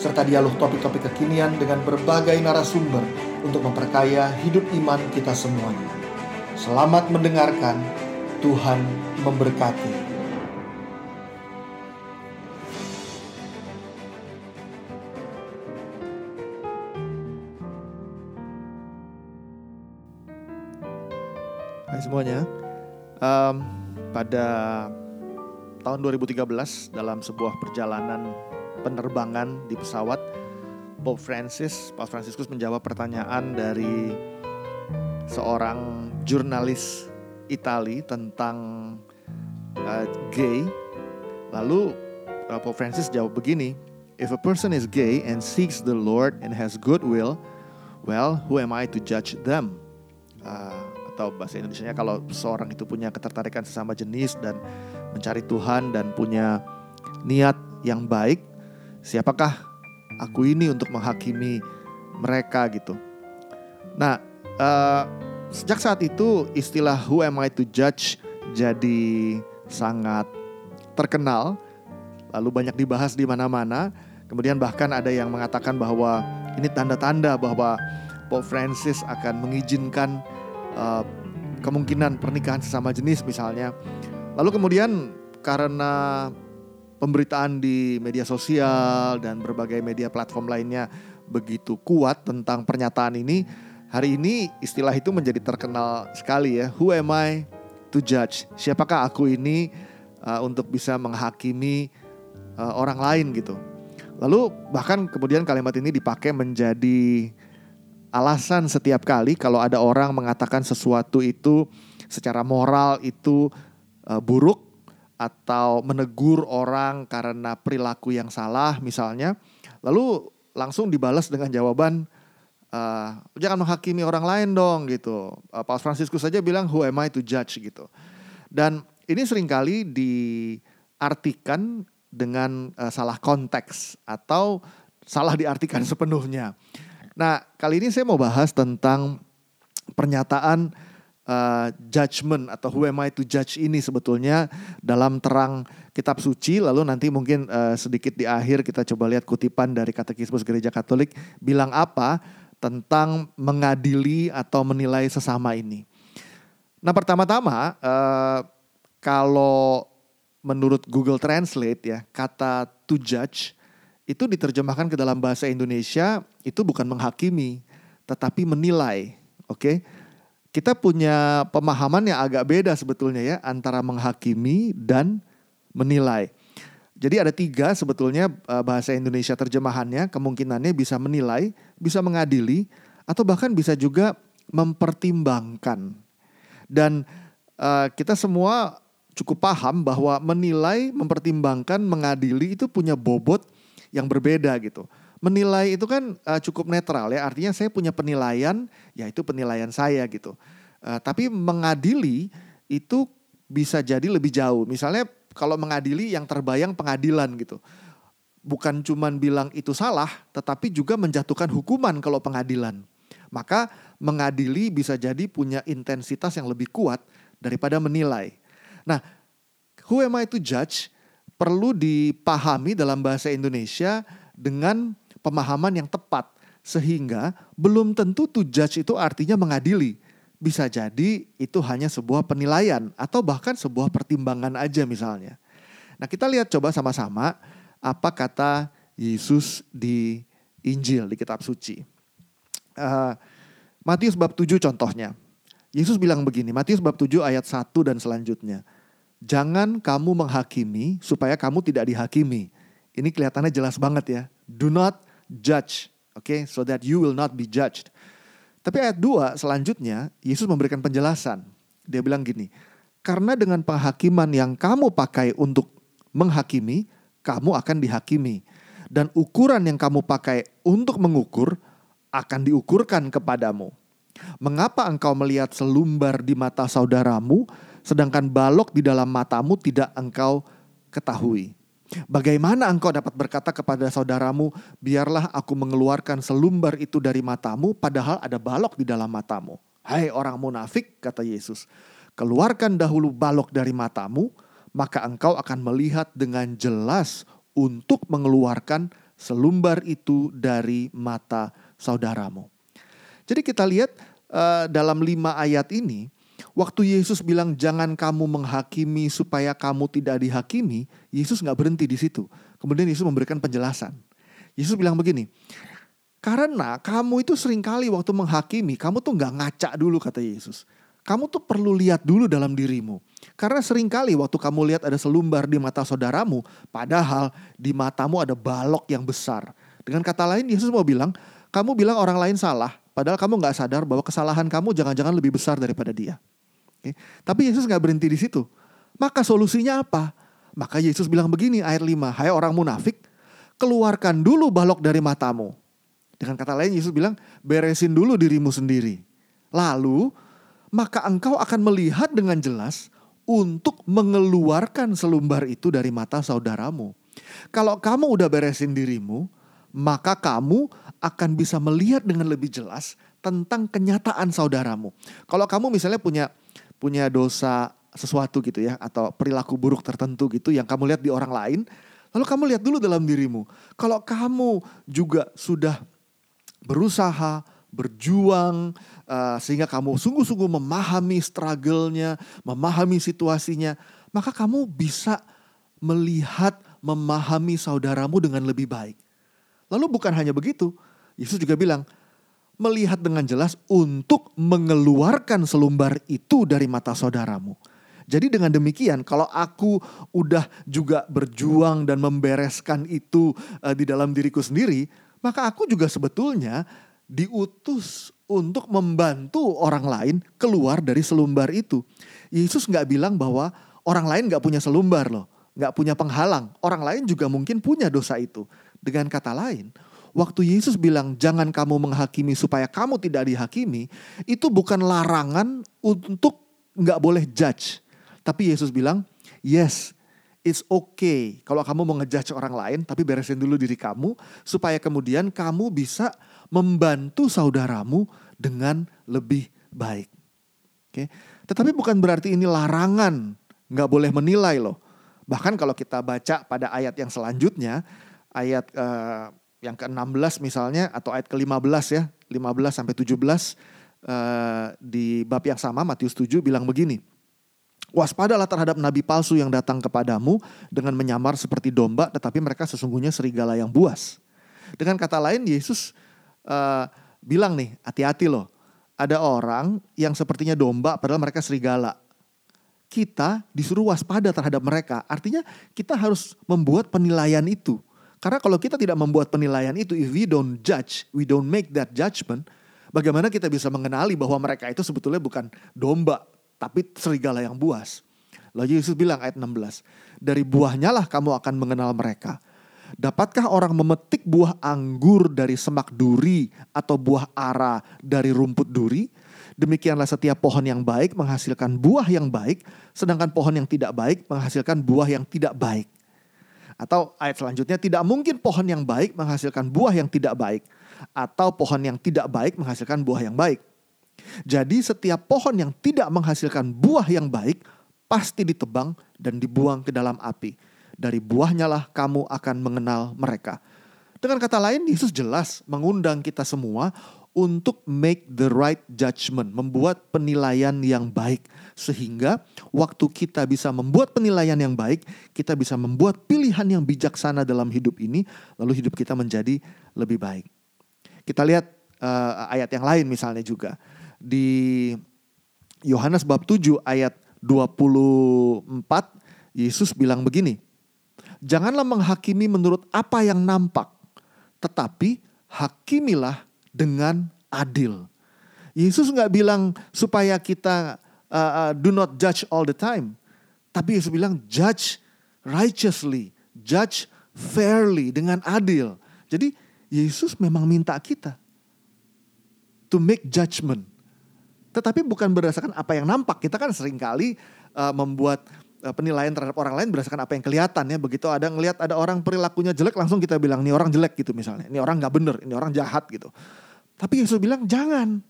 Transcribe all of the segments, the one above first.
serta dialog topik-topik kekinian dengan berbagai narasumber untuk memperkaya hidup iman kita semuanya. Selamat mendengarkan, Tuhan memberkati. Hai semuanya, um, pada tahun 2013 dalam sebuah perjalanan penerbangan di pesawat, Pope Francis, Pope Franciscus menjawab pertanyaan dari seorang jurnalis Itali tentang uh, gay. Lalu uh, Pope Francis jawab begini, If a person is gay and seeks the Lord and has goodwill, well, who am I to judge them? Uh, atau bahasa Indonesia kalau seorang itu punya ketertarikan sesama jenis dan mencari Tuhan dan punya niat yang baik, siapakah aku ini untuk menghakimi mereka gitu. Nah, uh, sejak saat itu istilah who am I to judge jadi sangat terkenal, lalu banyak dibahas di mana-mana. Kemudian bahkan ada yang mengatakan bahwa ini tanda-tanda bahwa Pope Francis akan mengizinkan uh, kemungkinan pernikahan sesama jenis misalnya. Lalu kemudian karena pemberitaan di media sosial dan berbagai media platform lainnya begitu kuat tentang pernyataan ini, hari ini istilah itu menjadi terkenal sekali ya. Who am I to judge? Siapakah aku ini uh, untuk bisa menghakimi uh, orang lain gitu. Lalu bahkan kemudian kalimat ini dipakai menjadi alasan setiap kali kalau ada orang mengatakan sesuatu itu secara moral itu uh, buruk atau menegur orang karena perilaku yang salah misalnya, lalu langsung dibalas dengan jawaban uh, jangan menghakimi orang lain dong gitu. Uh, Paus Fransiskus saja bilang who am I to judge gitu. Dan ini sering kali diartikan dengan uh, salah konteks atau salah diartikan sepenuhnya. Nah, kali ini saya mau bahas tentang pernyataan uh, judgment atau who am I to judge ini sebetulnya dalam terang kitab suci. Lalu nanti mungkin uh, sedikit di akhir kita coba lihat kutipan dari Katekismus Gereja Katolik bilang apa tentang mengadili atau menilai sesama ini. Nah, pertama-tama uh, kalau menurut Google Translate ya, kata to judge itu diterjemahkan ke dalam bahasa Indonesia itu bukan menghakimi, tetapi menilai. Oke, okay? Kita punya pemahaman yang agak beda sebetulnya ya antara menghakimi dan menilai. Jadi ada tiga sebetulnya eh, bahasa Indonesia terjemahannya kemungkinannya bisa menilai, bisa mengadili, atau bahkan bisa juga mempertimbangkan. Dan uh, kita semua cukup paham bahwa menilai, mempertimbangkan, mengadili itu punya bobot yang berbeda gitu. Menilai itu kan uh, cukup netral ya, artinya saya punya penilaian, yaitu penilaian saya gitu. Uh, tapi mengadili itu bisa jadi lebih jauh. Misalnya kalau mengadili yang terbayang pengadilan gitu. Bukan cuman bilang itu salah, tetapi juga menjatuhkan hukuman kalau pengadilan. Maka mengadili bisa jadi punya intensitas yang lebih kuat daripada menilai. Nah, who am I to judge? perlu dipahami dalam bahasa Indonesia dengan pemahaman yang tepat sehingga belum tentu to judge itu artinya mengadili. Bisa jadi itu hanya sebuah penilaian atau bahkan sebuah pertimbangan aja misalnya. Nah, kita lihat coba sama-sama apa kata Yesus di Injil di kitab suci. Uh, Matius bab 7 contohnya. Yesus bilang begini, Matius bab 7 ayat 1 dan selanjutnya. Jangan kamu menghakimi supaya kamu tidak dihakimi. Ini kelihatannya jelas banget ya. Do not judge, okay? so that you will not be judged. Tapi ayat 2 selanjutnya Yesus memberikan penjelasan. Dia bilang gini, karena dengan penghakiman yang kamu pakai untuk menghakimi, kamu akan dihakimi. Dan ukuran yang kamu pakai untuk mengukur, akan diukurkan kepadamu. Mengapa engkau melihat selumbar di mata saudaramu, sedangkan balok di dalam matamu tidak engkau ketahui? Bagaimana engkau dapat berkata kepada saudaramu, biarlah aku mengeluarkan selumbar itu dari matamu, padahal ada balok di dalam matamu. Hai orang munafik, kata Yesus, keluarkan dahulu balok dari matamu, maka engkau akan melihat dengan jelas untuk mengeluarkan selumbar itu dari mata saudaramu. Jadi kita lihat uh, dalam lima ayat ini, Waktu Yesus bilang jangan kamu menghakimi supaya kamu tidak dihakimi, Yesus nggak berhenti di situ. Kemudian Yesus memberikan penjelasan. Yesus bilang begini, karena kamu itu sering kali waktu menghakimi, kamu tuh nggak ngaca dulu kata Yesus. Kamu tuh perlu lihat dulu dalam dirimu. Karena sering kali waktu kamu lihat ada selumbar di mata saudaramu, padahal di matamu ada balok yang besar. Dengan kata lain Yesus mau bilang, kamu bilang orang lain salah, padahal kamu nggak sadar bahwa kesalahan kamu jangan-jangan lebih besar daripada dia. Okay. Tapi Yesus nggak berhenti di situ. Maka solusinya apa? Maka Yesus bilang begini ayat 5, Hai orang munafik, keluarkan dulu balok dari matamu. Dengan kata lain Yesus bilang, beresin dulu dirimu sendiri. Lalu, maka engkau akan melihat dengan jelas untuk mengeluarkan selumbar itu dari mata saudaramu. Kalau kamu udah beresin dirimu, maka kamu akan bisa melihat dengan lebih jelas tentang kenyataan saudaramu. Kalau kamu misalnya punya punya dosa sesuatu gitu ya atau perilaku buruk tertentu gitu yang kamu lihat di orang lain, lalu kamu lihat dulu dalam dirimu. Kalau kamu juga sudah berusaha berjuang uh, sehingga kamu sungguh-sungguh memahami struggle-nya, memahami situasinya, maka kamu bisa melihat, memahami saudaramu dengan lebih baik. Lalu bukan hanya begitu, Yesus juga bilang, melihat dengan jelas untuk mengeluarkan selumbar itu dari mata saudaramu. Jadi dengan demikian kalau aku udah juga berjuang dan membereskan itu uh, di dalam diriku sendiri, maka aku juga sebetulnya diutus untuk membantu orang lain keluar dari selumbar itu. Yesus nggak bilang bahwa orang lain nggak punya selumbar loh, nggak punya penghalang. Orang lain juga mungkin punya dosa itu. Dengan kata lain, waktu Yesus bilang jangan kamu menghakimi supaya kamu tidak dihakimi, itu bukan larangan untuk nggak boleh judge. Tapi Yesus bilang, yes, it's okay kalau kamu mau ngejudge orang lain, tapi beresin dulu diri kamu supaya kemudian kamu bisa membantu saudaramu dengan lebih baik. Oke, okay? tetapi bukan berarti ini larangan, nggak boleh menilai loh. Bahkan kalau kita baca pada ayat yang selanjutnya, ayat uh, yang ke-16 misalnya atau ayat ke-15 ya, 15 sampai 17 uh, eh, di bab yang sama Matius 7 bilang begini. Waspadalah terhadap nabi palsu yang datang kepadamu dengan menyamar seperti domba tetapi mereka sesungguhnya serigala yang buas. Dengan kata lain Yesus uh, bilang nih, hati-hati loh. Ada orang yang sepertinya domba padahal mereka serigala. Kita disuruh waspada terhadap mereka. Artinya kita harus membuat penilaian itu karena kalau kita tidak membuat penilaian itu, if we don't judge, we don't make that judgment, bagaimana kita bisa mengenali bahwa mereka itu sebetulnya bukan domba, tapi serigala yang buas. Lalu Yesus bilang ayat 16, dari buahnya lah kamu akan mengenal mereka. Dapatkah orang memetik buah anggur dari semak duri atau buah ara dari rumput duri? Demikianlah setiap pohon yang baik menghasilkan buah yang baik, sedangkan pohon yang tidak baik menghasilkan buah yang tidak baik. Atau ayat selanjutnya, tidak mungkin pohon yang baik menghasilkan buah yang tidak baik. Atau pohon yang tidak baik menghasilkan buah yang baik. Jadi setiap pohon yang tidak menghasilkan buah yang baik, pasti ditebang dan dibuang ke dalam api. Dari buahnya lah kamu akan mengenal mereka. Dengan kata lain, Yesus jelas mengundang kita semua untuk make the right judgment, membuat penilaian yang baik. Sehingga waktu kita bisa membuat penilaian yang baik, kita bisa membuat pilihan yang bijaksana dalam hidup ini, lalu hidup kita menjadi lebih baik. Kita lihat uh, ayat yang lain misalnya juga. Di Yohanes bab 7 ayat 24, Yesus bilang begini, Janganlah menghakimi menurut apa yang nampak, tetapi hakimilah dengan adil. Yesus nggak bilang supaya kita uh, uh, do not judge all the time. Tapi Yesus bilang judge righteously, judge fairly dengan adil. Jadi Yesus memang minta kita to make judgment. Tetapi bukan berdasarkan apa yang nampak. Kita kan sering kali uh, membuat uh, penilaian terhadap orang lain berdasarkan apa yang kelihatan ya. Begitu ada ngelihat ada orang perilakunya jelek langsung kita bilang ini orang jelek gitu misalnya. Ini orang nggak bener, ini orang jahat gitu. Tapi Yesus bilang jangan.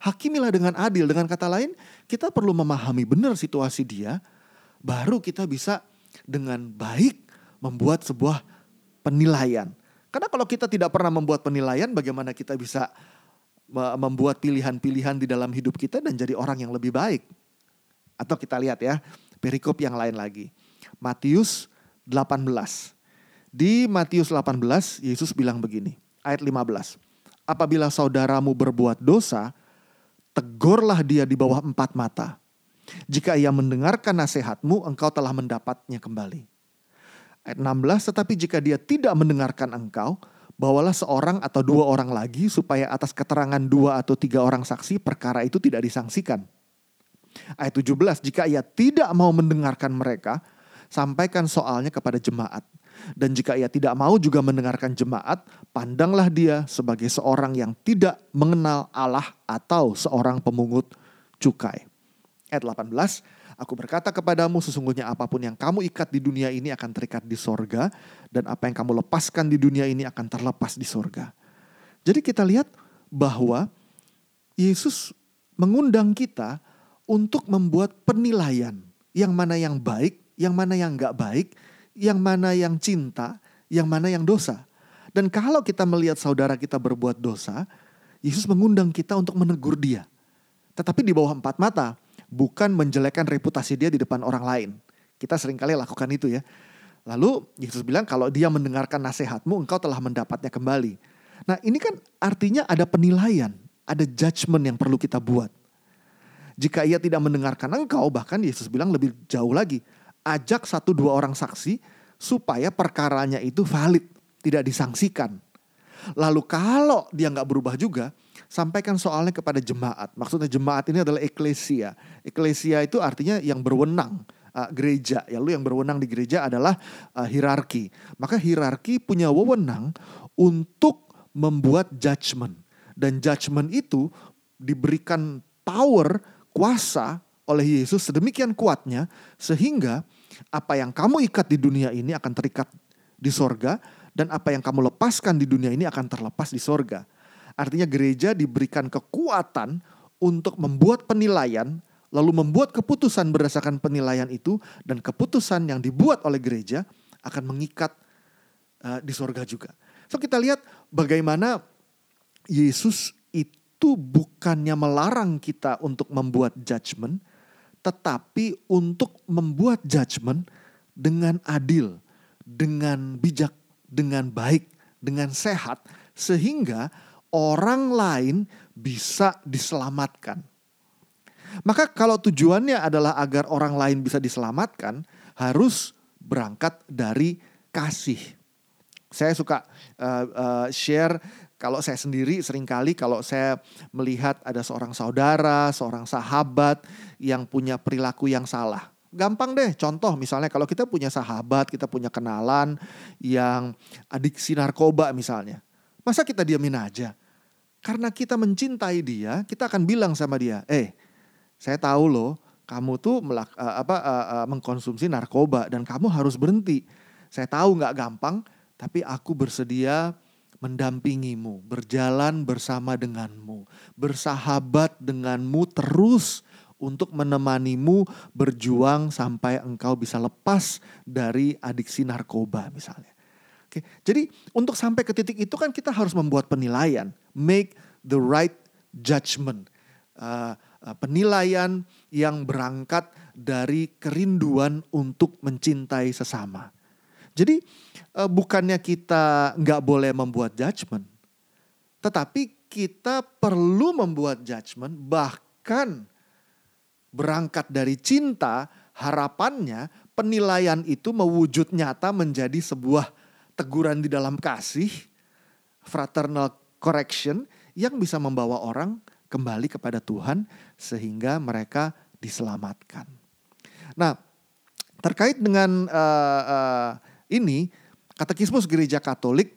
Hakimilah dengan adil. Dengan kata lain, kita perlu memahami benar situasi dia, baru kita bisa dengan baik membuat sebuah penilaian. Karena kalau kita tidak pernah membuat penilaian, bagaimana kita bisa membuat pilihan-pilihan di dalam hidup kita dan jadi orang yang lebih baik? Atau kita lihat ya, perikop yang lain lagi. Matius 18. Di Matius 18, Yesus bilang begini, ayat 15. Apabila saudaramu berbuat dosa, tegurlah dia di bawah empat mata. Jika ia mendengarkan nasihatmu, engkau telah mendapatnya kembali. Ayat 16, tetapi jika dia tidak mendengarkan engkau, bawalah seorang atau dua orang lagi supaya atas keterangan dua atau tiga orang saksi perkara itu tidak disangsikan. Ayat 17, jika ia tidak mau mendengarkan mereka, sampaikan soalnya kepada jemaat. Dan jika ia tidak mau juga mendengarkan jemaat, pandanglah dia sebagai seorang yang tidak mengenal Allah atau seorang pemungut cukai. Ayat 18, Aku berkata kepadamu sesungguhnya apa pun yang kamu ikat di dunia ini akan terikat di sorga. Dan apa yang kamu lepaskan di dunia ini akan terlepas di sorga. Jadi kita lihat bahwa Yesus mengundang kita untuk membuat penilaian. Yang mana yang baik, yang mana yang gak baik, yang mana yang cinta, yang mana yang dosa. Dan kalau kita melihat saudara kita berbuat dosa, Yesus mengundang kita untuk menegur dia. Tetapi di bawah empat mata, bukan menjelekkan reputasi dia di depan orang lain. Kita sering kali lakukan itu ya. Lalu Yesus bilang kalau dia mendengarkan nasihatmu, engkau telah mendapatnya kembali. Nah ini kan artinya ada penilaian, ada judgment yang perlu kita buat. Jika ia tidak mendengarkan engkau, bahkan Yesus bilang lebih jauh lagi ajak satu dua orang saksi supaya perkaranya itu valid, tidak disangsikan. Lalu kalau dia nggak berubah juga, sampaikan soalnya kepada jemaat. Maksudnya jemaat ini adalah eklesia. Eklesia itu artinya yang berwenang. Uh, gereja, ya lu yang berwenang di gereja adalah uh, hierarki. Maka hierarki punya wewenang untuk membuat judgment. Dan judgment itu diberikan power, kuasa oleh Yesus sedemikian kuatnya sehingga apa yang kamu ikat di dunia ini akan terikat di sorga dan apa yang kamu lepaskan di dunia ini akan terlepas di sorga. Artinya gereja diberikan kekuatan untuk membuat penilaian lalu membuat keputusan berdasarkan penilaian itu dan keputusan yang dibuat oleh gereja akan mengikat uh, di sorga juga. So kita lihat bagaimana Yesus itu bukannya melarang kita untuk membuat judgment, tetapi untuk membuat judgment dengan adil, dengan bijak, dengan baik, dengan sehat, sehingga orang lain bisa diselamatkan. Maka kalau tujuannya adalah agar orang lain bisa diselamatkan, harus berangkat dari kasih. Saya suka uh, uh, share kalau saya sendiri sering kali kalau saya melihat ada seorang saudara, seorang sahabat yang punya perilaku yang salah. Gampang deh, contoh misalnya kalau kita punya sahabat, kita punya kenalan yang adiksi narkoba misalnya. Masa kita diamin aja? Karena kita mencintai dia, kita akan bilang sama dia, eh saya tahu loh kamu tuh melak, uh, apa, uh, uh, mengkonsumsi narkoba dan kamu harus berhenti. Saya tahu nggak gampang, tapi aku bersedia mendampingimu, berjalan bersama denganmu, bersahabat denganmu terus untuk menemanimu berjuang sampai engkau bisa lepas dari adiksi narkoba misalnya. Oke, jadi untuk sampai ke titik itu kan kita harus membuat penilaian, make the right judgment. Uh, penilaian yang berangkat dari kerinduan untuk mencintai sesama. Jadi uh, bukannya kita nggak boleh membuat judgment, tetapi kita perlu membuat judgment bahkan berangkat dari cinta harapannya penilaian itu mewujud nyata menjadi sebuah teguran di dalam kasih fraternal correction yang bisa membawa orang kembali kepada Tuhan sehingga mereka diselamatkan. Nah, terkait dengan uh, ini Katekismus Gereja Katolik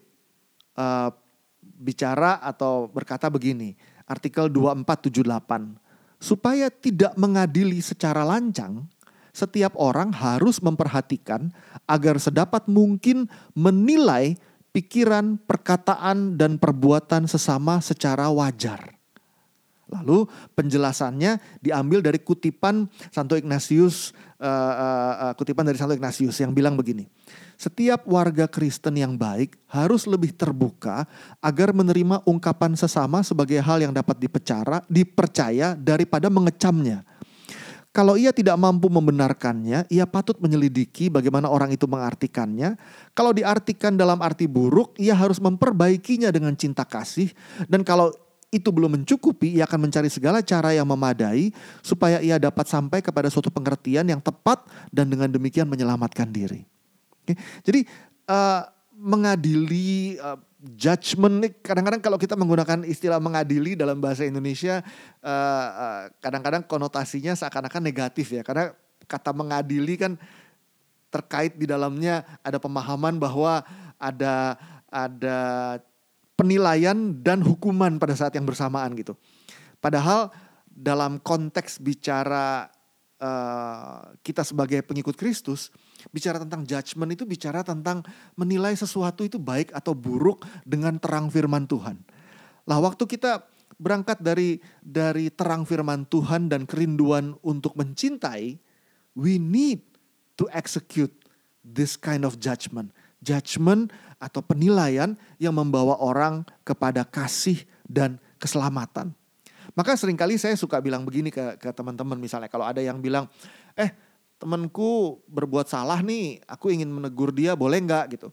uh, bicara atau berkata begini, artikel 2478. Supaya tidak mengadili secara lancang, setiap orang harus memperhatikan agar sedapat mungkin menilai pikiran, perkataan, dan perbuatan sesama secara wajar. Lalu penjelasannya diambil dari kutipan Santo Ignatius, uh, kutipan dari Santo Ignatius yang bilang begini. Setiap warga Kristen yang baik harus lebih terbuka agar menerima ungkapan sesama sebagai hal yang dapat dipercaya, dipercaya daripada mengecamnya. Kalau ia tidak mampu membenarkannya, ia patut menyelidiki bagaimana orang itu mengartikannya. Kalau diartikan dalam arti buruk, ia harus memperbaikinya dengan cinta kasih. Dan kalau itu belum mencukupi, ia akan mencari segala cara yang memadai supaya ia dapat sampai kepada suatu pengertian yang tepat dan dengan demikian menyelamatkan diri. Oke, jadi uh, mengadili uh, judgment nih kadang-kadang kalau kita menggunakan istilah mengadili dalam bahasa Indonesia uh, uh, kadang-kadang konotasinya seakan-akan negatif ya karena kata mengadili kan terkait di dalamnya ada pemahaman bahwa ada ada penilaian dan hukuman pada saat yang bersamaan gitu. Padahal dalam konteks bicara uh, kita sebagai pengikut Kristus Bicara tentang judgment itu bicara tentang menilai sesuatu itu baik atau buruk dengan terang firman Tuhan. Lah waktu kita berangkat dari dari terang firman Tuhan dan kerinduan untuk mencintai, we need to execute this kind of judgment. Judgment atau penilaian yang membawa orang kepada kasih dan keselamatan. Maka sering kali saya suka bilang begini ke, ke teman-teman misalnya kalau ada yang bilang, eh temanku berbuat salah nih, aku ingin menegur dia, boleh nggak gitu?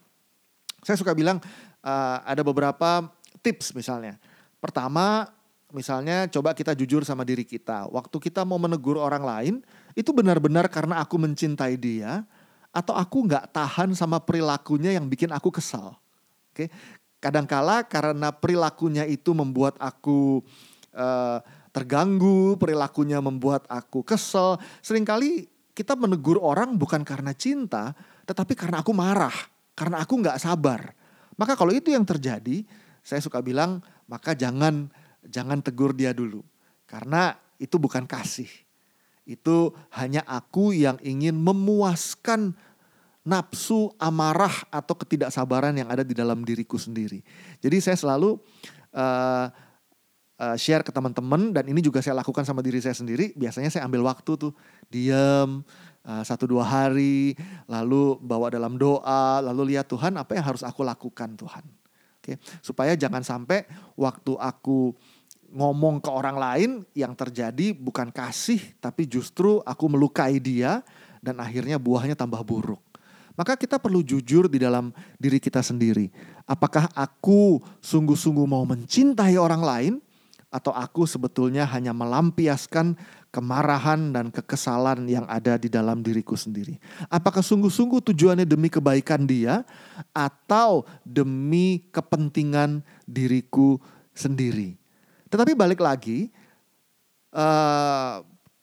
Saya suka bilang uh, ada beberapa tips misalnya. Pertama, misalnya coba kita jujur sama diri kita. Waktu kita mau menegur orang lain, itu benar-benar karena aku mencintai dia, atau aku nggak tahan sama perilakunya yang bikin aku kesal. Oke, kadangkala karena perilakunya itu membuat aku uh, terganggu, perilakunya membuat aku kesel. Seringkali kita menegur orang bukan karena cinta, tetapi karena aku marah, karena aku nggak sabar. Maka kalau itu yang terjadi, saya suka bilang, maka jangan jangan tegur dia dulu. Karena itu bukan kasih. Itu hanya aku yang ingin memuaskan nafsu amarah atau ketidaksabaran yang ada di dalam diriku sendiri. Jadi saya selalu uh, uh, share ke teman-teman dan ini juga saya lakukan sama diri saya sendiri. Biasanya saya ambil waktu tuh diam uh, satu dua hari, lalu bawa dalam doa, lalu lihat Tuhan apa yang harus aku lakukan Tuhan. Oke, okay? supaya jangan sampai waktu aku ngomong ke orang lain yang terjadi bukan kasih tapi justru aku melukai dia dan akhirnya buahnya tambah buruk. Maka kita perlu jujur di dalam diri kita sendiri. Apakah aku sungguh-sungguh mau mencintai orang lain atau aku sebetulnya hanya melampiaskan kemarahan dan kekesalan yang ada di dalam diriku sendiri. Apakah sungguh-sungguh tujuannya demi kebaikan dia atau demi kepentingan diriku sendiri? Tetapi balik lagi, uh,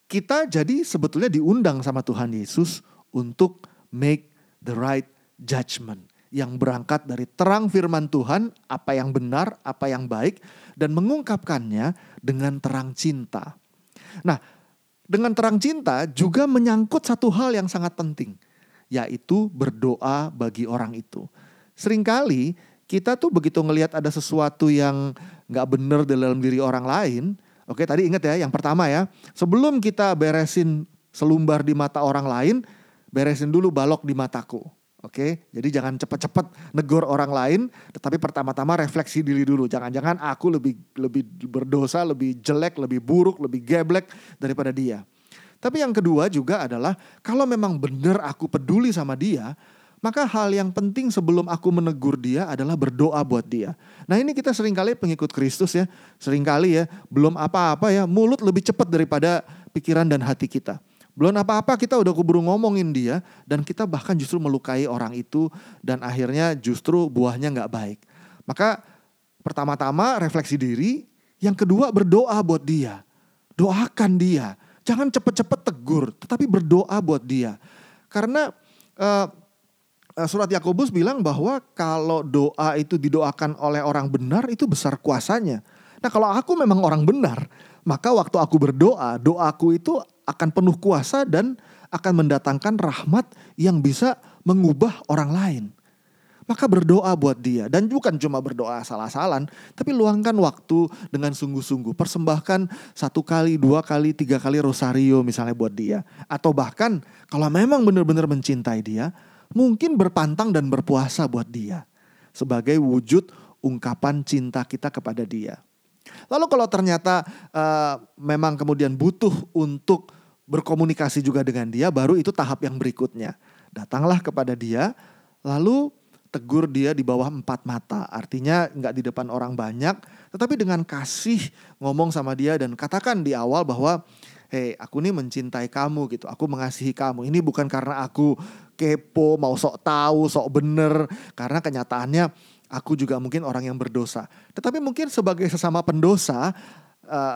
kita jadi sebetulnya diundang sama Tuhan Yesus untuk make the right judgment yang berangkat dari terang firman Tuhan, apa yang benar, apa yang baik, dan mengungkapkannya dengan terang cinta. Nah, dengan terang cinta juga menyangkut satu hal yang sangat penting, yaitu berdoa bagi orang itu. Seringkali kita tuh begitu ngelihat ada sesuatu yang nggak benar dalam diri orang lain, oke tadi ingat ya, yang pertama ya, sebelum kita beresin selumbar di mata orang lain, beresin dulu balok di mataku. Oke, jadi jangan cepat-cepat negor orang lain, tetapi pertama-tama refleksi diri dulu. Jangan-jangan aku lebih lebih berdosa, lebih jelek, lebih buruk, lebih geblek daripada dia. Tapi yang kedua juga adalah kalau memang benar aku peduli sama dia, maka hal yang penting sebelum aku menegur dia adalah berdoa buat dia. Nah ini kita sering kali pengikut Kristus ya, sering kali ya, belum apa-apa ya, mulut lebih cepat daripada pikiran dan hati kita. Belum apa-apa kita udah keburu ngomongin dia dan kita bahkan justru melukai orang itu dan akhirnya justru buahnya nggak baik. Maka pertama-tama refleksi diri, yang kedua berdoa buat dia. Doakan dia. Jangan cepet-cepet tegur, tetapi berdoa buat dia. Karena uh, surat Yakobus bilang bahwa kalau doa itu didoakan oleh orang benar itu besar kuasanya. Nah kalau aku memang orang benar, maka waktu aku berdoa, doaku itu akan penuh kuasa dan akan mendatangkan rahmat yang bisa mengubah orang lain. Maka berdoa buat dia dan bukan cuma berdoa salah-salan, tapi luangkan waktu dengan sungguh-sungguh. Persembahkan satu kali, dua kali, tiga kali rosario misalnya buat dia. Atau bahkan kalau memang benar-benar mencintai dia, mungkin berpantang dan berpuasa buat dia. Sebagai wujud ungkapan cinta kita kepada dia. Lalu kalau ternyata uh, memang kemudian butuh untuk berkomunikasi juga dengan dia, baru itu tahap yang berikutnya. Datanglah kepada dia, lalu tegur dia di bawah empat mata. Artinya nggak di depan orang banyak, tetapi dengan kasih ngomong sama dia dan katakan di awal bahwa hei aku nih mencintai kamu gitu, aku mengasihi kamu. Ini bukan karena aku kepo, mau sok tahu, sok bener, karena kenyataannya aku juga mungkin orang yang berdosa. Tetapi mungkin sebagai sesama pendosa, uh,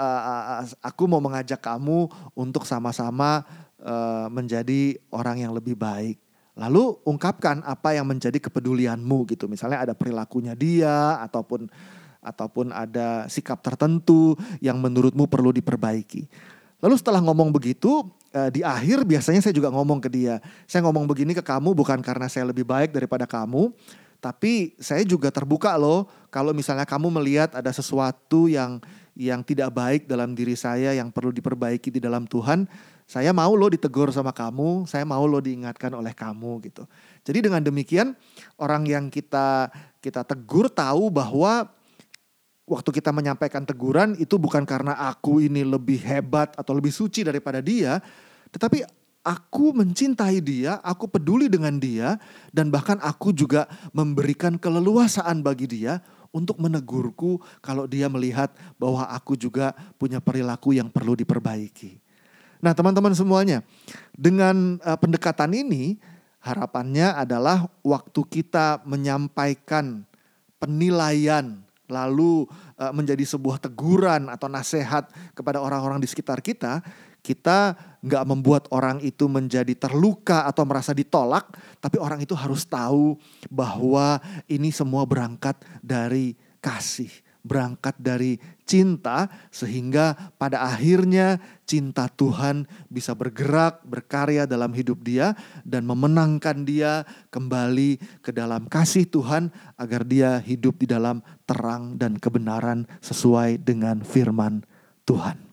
uh, aku mau mengajak kamu untuk sama-sama uh, menjadi orang yang lebih baik Lalu ungkapkan apa yang menjadi kepedulianmu gitu. Misalnya ada perilakunya dia ataupun ataupun ada sikap tertentu yang menurutmu perlu diperbaiki. Lalu setelah ngomong begitu, eh, di akhir biasanya saya juga ngomong ke dia. Saya ngomong begini ke kamu bukan karena saya lebih baik daripada kamu, tapi saya juga terbuka loh kalau misalnya kamu melihat ada sesuatu yang yang tidak baik dalam diri saya yang perlu diperbaiki di dalam Tuhan, saya mau lo ditegur sama kamu, saya mau lo diingatkan oleh kamu gitu. Jadi dengan demikian orang yang kita kita tegur tahu bahwa waktu kita menyampaikan teguran itu bukan karena aku ini lebih hebat atau lebih suci daripada dia, tetapi aku mencintai dia, aku peduli dengan dia dan bahkan aku juga memberikan keleluasaan bagi dia untuk menegurku kalau dia melihat bahwa aku juga punya perilaku yang perlu diperbaiki. Nah, teman-teman semuanya, dengan uh, pendekatan ini harapannya adalah waktu kita menyampaikan penilaian lalu uh, menjadi sebuah teguran atau nasihat kepada orang-orang di sekitar kita, kita nggak membuat orang itu menjadi terluka atau merasa ditolak, tapi orang itu harus tahu bahwa ini semua berangkat dari kasih berangkat dari cinta sehingga pada akhirnya cinta Tuhan bisa bergerak, berkarya dalam hidup dia dan memenangkan dia kembali ke dalam kasih Tuhan agar dia hidup di dalam terang dan kebenaran sesuai dengan firman Tuhan.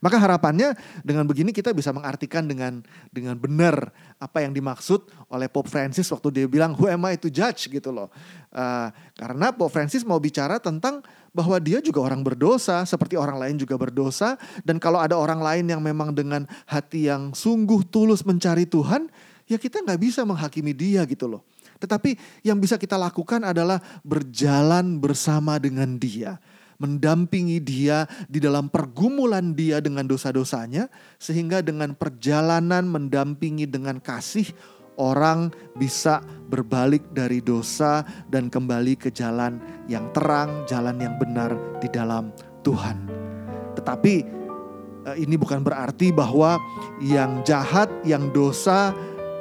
Maka harapannya dengan begini kita bisa mengartikan dengan dengan benar apa yang dimaksud oleh Pope Francis waktu dia bilang who am I to judge gitu loh. Uh, karena Pope Francis mau bicara tentang bahwa dia juga orang berdosa seperti orang lain juga berdosa dan kalau ada orang lain yang memang dengan hati yang sungguh tulus mencari Tuhan ya kita nggak bisa menghakimi dia gitu loh. Tetapi yang bisa kita lakukan adalah berjalan bersama dengan dia mendampingi dia di dalam pergumulan dia dengan dosa-dosanya, sehingga dengan perjalanan mendampingi dengan kasih, orang bisa berbalik dari dosa dan kembali ke jalan yang terang, jalan yang benar di dalam Tuhan. Tetapi eh, ini bukan berarti bahwa yang jahat, yang dosa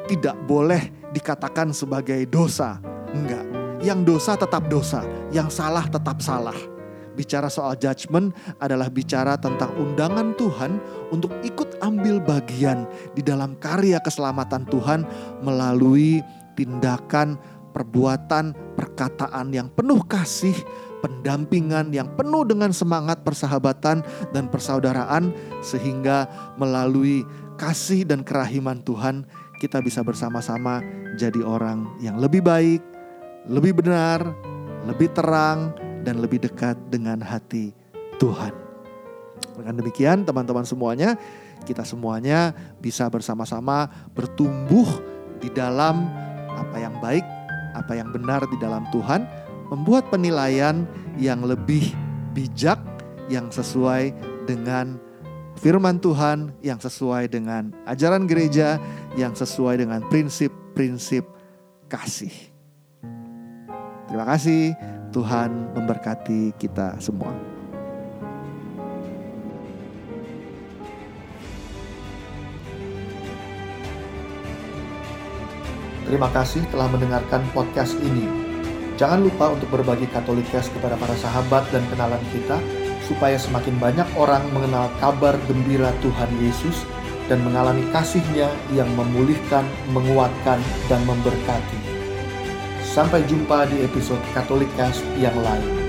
tidak boleh dikatakan sebagai dosa. Enggak. Yang dosa tetap dosa, yang salah tetap salah bicara soal judgment adalah bicara tentang undangan Tuhan untuk ikut ambil bagian di dalam karya keselamatan Tuhan melalui tindakan, perbuatan, perkataan yang penuh kasih, pendampingan yang penuh dengan semangat persahabatan dan persaudaraan sehingga melalui kasih dan kerahiman Tuhan kita bisa bersama-sama jadi orang yang lebih baik, lebih benar, lebih terang, dan lebih dekat dengan hati Tuhan. Dengan demikian teman-teman semuanya, kita semuanya bisa bersama-sama bertumbuh di dalam apa yang baik, apa yang benar di dalam Tuhan, membuat penilaian yang lebih bijak, yang sesuai dengan firman Tuhan, yang sesuai dengan ajaran gereja, yang sesuai dengan prinsip-prinsip kasih. Terima kasih. Tuhan memberkati kita semua. Terima kasih telah mendengarkan podcast ini. Jangan lupa untuk berbagi Katolikes kepada para sahabat dan kenalan kita supaya semakin banyak orang mengenal kabar gembira Tuhan Yesus dan mengalami kasihnya yang memulihkan, menguatkan, dan memberkati. Sampai jumpa di episode Katolikas yang lain.